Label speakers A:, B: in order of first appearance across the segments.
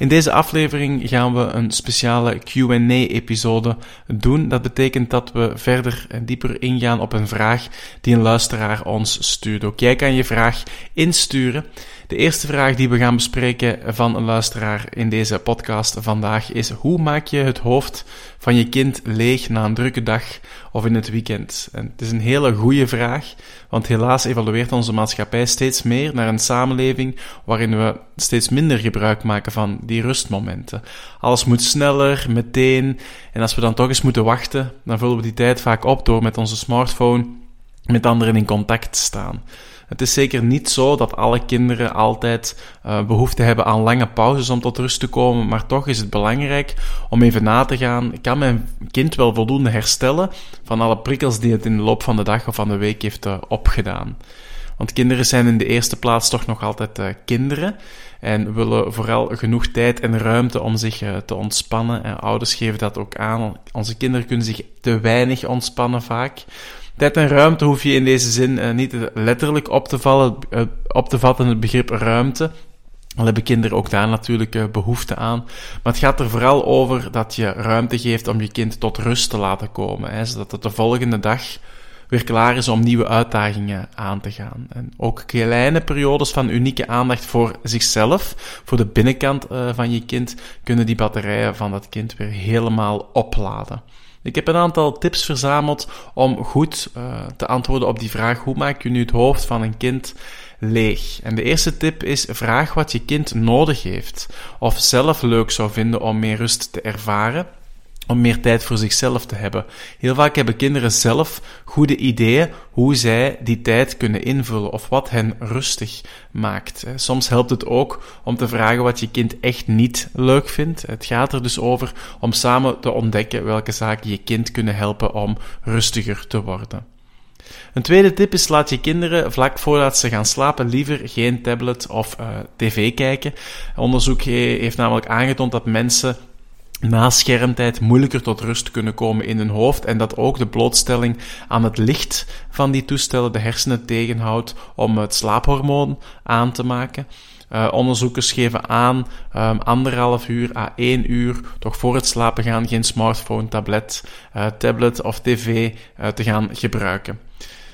A: In deze aflevering gaan we een speciale QA-episode doen. Dat betekent dat we verder en dieper ingaan op een vraag die een luisteraar ons stuurt. Ook jij kan je vraag insturen. De eerste vraag die we gaan bespreken van een luisteraar in deze podcast vandaag is: hoe maak je het hoofd van je kind leeg na een drukke dag of in het weekend? En het is een hele goede vraag, want helaas evolueert onze maatschappij steeds meer naar een samenleving waarin we steeds minder gebruik maken van die rustmomenten. Alles moet sneller, meteen, en als we dan toch eens moeten wachten, dan vullen we die tijd vaak op door met onze smartphone met anderen in contact te staan. Het is zeker niet zo dat alle kinderen altijd uh, behoefte hebben aan lange pauzes om tot rust te komen, maar toch is het belangrijk om even na te gaan, kan mijn kind wel voldoende herstellen van alle prikkels die het in de loop van de dag of van de week heeft uh, opgedaan. Want kinderen zijn in de eerste plaats toch nog altijd uh, kinderen en willen vooral genoeg tijd en ruimte om zich te ontspannen. En ouders geven dat ook aan. Onze kinderen kunnen zich te weinig ontspannen vaak. Tijd en ruimte hoef je in deze zin uh, niet letterlijk op te, vallen, op te vatten, het begrip ruimte. Al hebben kinderen ook daar natuurlijk behoefte aan. Maar het gaat er vooral over dat je ruimte geeft om je kind tot rust te laten komen. Hè, zodat het de volgende dag weer klaar is om nieuwe uitdagingen aan te gaan. En ook kleine periodes van unieke aandacht voor zichzelf, voor de binnenkant van je kind, kunnen die batterijen van dat kind weer helemaal opladen. Ik heb een aantal tips verzameld om goed uh, te antwoorden op die vraag: hoe maak je nu het hoofd van een kind leeg? En de eerste tip is: vraag wat je kind nodig heeft of zelf leuk zou vinden om meer rust te ervaren om meer tijd voor zichzelf te hebben. Heel vaak hebben kinderen zelf goede ideeën hoe zij die tijd kunnen invullen of wat hen rustig maakt. Soms helpt het ook om te vragen wat je kind echt niet leuk vindt. Het gaat er dus over om samen te ontdekken welke zaken je kind kunnen helpen om rustiger te worden. Een tweede tip is laat je kinderen vlak voordat ze gaan slapen liever geen tablet of uh, tv kijken. Onderzoek heeft namelijk aangetoond dat mensen na schermtijd moeilijker tot rust kunnen komen in hun hoofd en dat ook de blootstelling aan het licht van die toestellen de hersenen tegenhoudt om het slaaphormoon aan te maken. Uh, onderzoekers geven aan um, anderhalf uur à één uur toch voor het slapen gaan geen smartphone, tablet, uh, tablet of tv uh, te gaan gebruiken.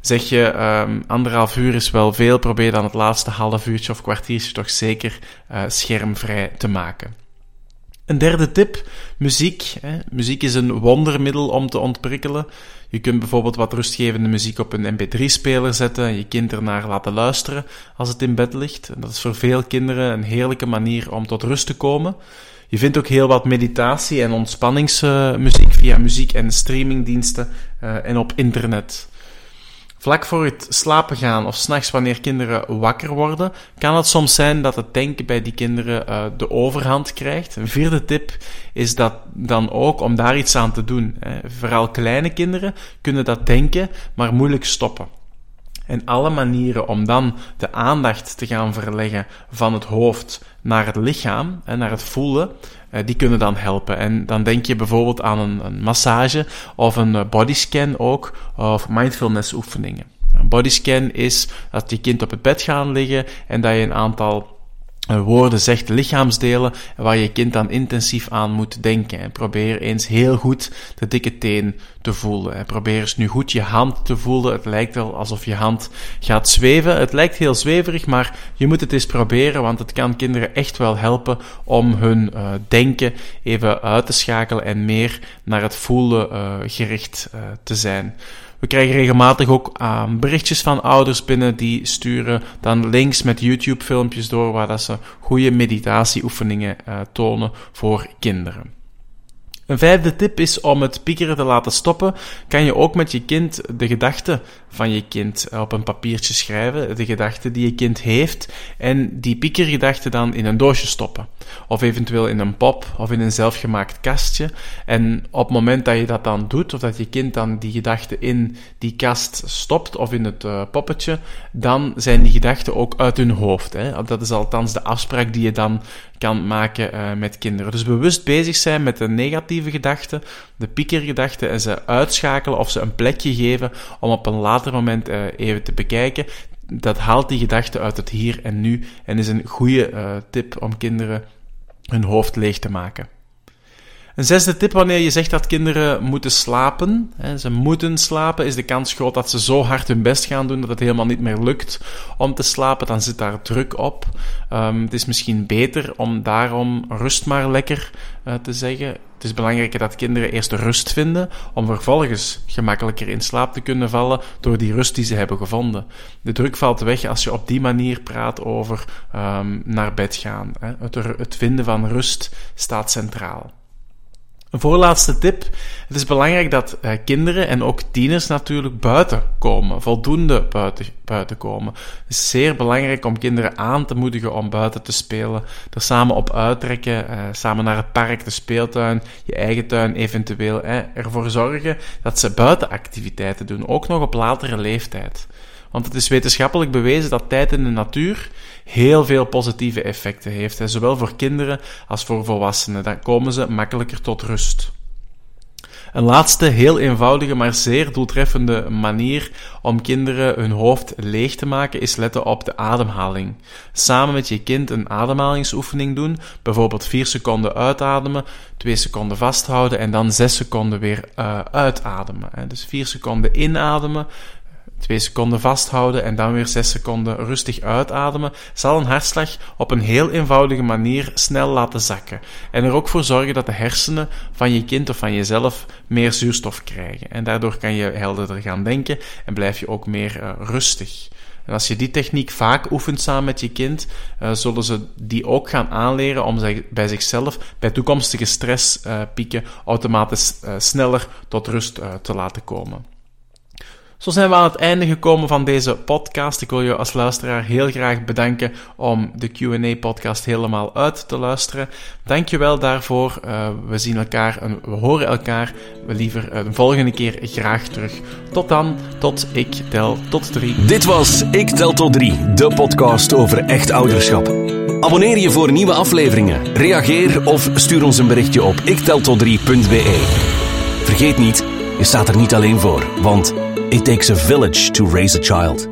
A: Zeg je um, anderhalf uur is wel veel, probeer dan het laatste half uurtje of kwartiertje toch zeker schermvrij te maken. Een derde tip, muziek. Hè. Muziek is een wondermiddel om te ontprikkelen. Je kunt bijvoorbeeld wat rustgevende muziek op een mp3-speler zetten en je kind ernaar laten luisteren als het in bed ligt. Dat is voor veel kinderen een heerlijke manier om tot rust te komen. Je vindt ook heel wat meditatie- en ontspanningsmuziek via muziek- en streamingdiensten uh, en op internet. Vlak voor het slapen gaan of s'nachts wanneer kinderen wakker worden, kan het soms zijn dat het denken bij die kinderen uh, de overhand krijgt. Een vierde tip is dat dan ook om daar iets aan te doen. Hè. Vooral kleine kinderen kunnen dat denken, maar moeilijk stoppen. En alle manieren om dan de aandacht te gaan verleggen van het hoofd naar het lichaam en naar het voelen, eh, die kunnen dan helpen. En dan denk je bijvoorbeeld aan een, een massage of een eh, bodyscan ook, of mindfulness oefeningen. Een bodyscan is dat je kind op het bed gaat liggen en dat je een aantal woorden zegt, lichaamsdelen waar je kind dan intensief aan moet denken. En probeer eens heel goed de dikke teen te voelen. En probeer eens nu goed je hand te voelen. Het lijkt wel alsof je hand gaat zweven. Het lijkt heel zweverig, maar je moet het eens proberen, want het kan kinderen echt wel helpen om hun uh, denken even uit te schakelen en meer naar het voelen gericht te zijn. We krijgen regelmatig ook uh, berichtjes van ouders binnen die sturen dan links met YouTube filmpjes door waar dat ze goede meditatieoefeningen uh, tonen voor kinderen. Een vijfde tip is om het piekeren te laten stoppen. Kan je ook met je kind de gedachten van je kind op een papiertje schrijven, de gedachten die je kind heeft, en die piekergedachten dan in een doosje stoppen. Of eventueel in een pop of in een zelfgemaakt kastje. En op het moment dat je dat dan doet, of dat je kind dan die gedachten in die kast stopt of in het uh, poppetje, dan zijn die gedachten ook uit hun hoofd. Hè. Dat is althans de afspraak die je dan kan maken uh, met kinderen. Dus bewust bezig zijn met de negatieve gedachten, de piekergedachten, en ze uitschakelen of ze een plekje geven om op een later moment uh, even te bekijken. Dat haalt die gedachten uit het hier en nu en is een goede uh, tip om kinderen hun hoofd leeg te maken. Een zesde tip wanneer je zegt dat kinderen moeten slapen, hè, ze moeten slapen, is de kans groot dat ze zo hard hun best gaan doen dat het helemaal niet meer lukt om te slapen. Dan zit daar druk op. Um, het is misschien beter om daarom rust maar lekker uh, te zeggen. Het is belangrijker dat kinderen eerst rust vinden, om vervolgens gemakkelijker in slaap te kunnen vallen door die rust die ze hebben gevonden. De druk valt weg als je op die manier praat over um, naar bed gaan. Hè. Het, het vinden van rust staat centraal. Een voorlaatste tip. Het is belangrijk dat uh, kinderen en ook tieners natuurlijk buiten komen. Voldoende buiten, buiten komen. Het is zeer belangrijk om kinderen aan te moedigen om buiten te spelen. Er samen op uittrekken, uh, samen naar het park, de speeltuin, je eigen tuin eventueel. Eh, ervoor zorgen dat ze buitenactiviteiten doen. Ook nog op latere leeftijd. Want het is wetenschappelijk bewezen dat tijd in de natuur heel veel positieve effecten heeft. Hè. Zowel voor kinderen als voor volwassenen. Dan komen ze makkelijker tot rust. Een laatste, heel eenvoudige, maar zeer doeltreffende manier om kinderen hun hoofd leeg te maken is letten op de ademhaling. Samen met je kind een ademhalingsoefening doen, bijvoorbeeld 4 seconden uitademen, 2 seconden vasthouden en dan 6 seconden weer uh, uitademen. Dus 4 seconden inademen, Twee seconden vasthouden en dan weer zes seconden rustig uitademen, zal een hartslag op een heel eenvoudige manier snel laten zakken. En er ook voor zorgen dat de hersenen van je kind of van jezelf meer zuurstof krijgen. En daardoor kan je helderder gaan denken en blijf je ook meer uh, rustig. En als je die techniek vaak oefent samen met je kind, uh, zullen ze die ook gaan aanleren om zich, bij zichzelf bij toekomstige stresspieken uh, automatisch sneller tot rust te laten komen. Zo zijn we aan het einde gekomen van deze podcast. Ik wil je als luisteraar heel graag bedanken om de Q&A-podcast helemaal uit te luisteren. Dank je wel daarvoor. Uh, we zien elkaar en we horen elkaar we liever uh, de volgende keer graag terug. Tot dan, tot ik tel tot drie.
B: Dit was Ik tel tot drie, de podcast over echt ouderschap. Abonneer je voor nieuwe afleveringen. Reageer of stuur ons een berichtje op ikteltot3.be. Vergeet niet, je staat er niet alleen voor, want It takes a village to raise a child.